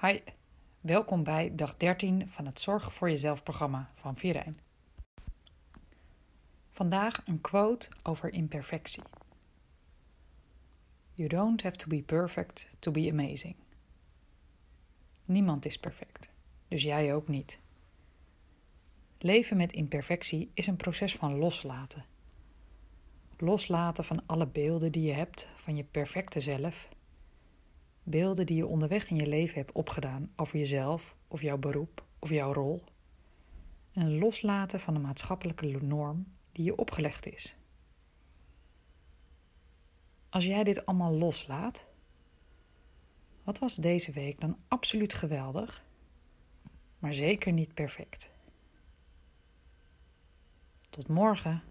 Hi, welkom bij dag 13 van het Zorg voor Jezelf programma van Virijn. Vandaag een quote over imperfectie. You don't have to be perfect to be amazing. Niemand is perfect, dus jij ook niet. Leven met imperfectie is een proces van loslaten. Loslaten van alle beelden die je hebt van je perfecte zelf beelden die je onderweg in je leven hebt opgedaan over jezelf of jouw beroep of jouw rol. En loslaten van de maatschappelijke norm die je opgelegd is. Als jij dit allemaal loslaat, wat was deze week dan absoluut geweldig, maar zeker niet perfect? Tot morgen.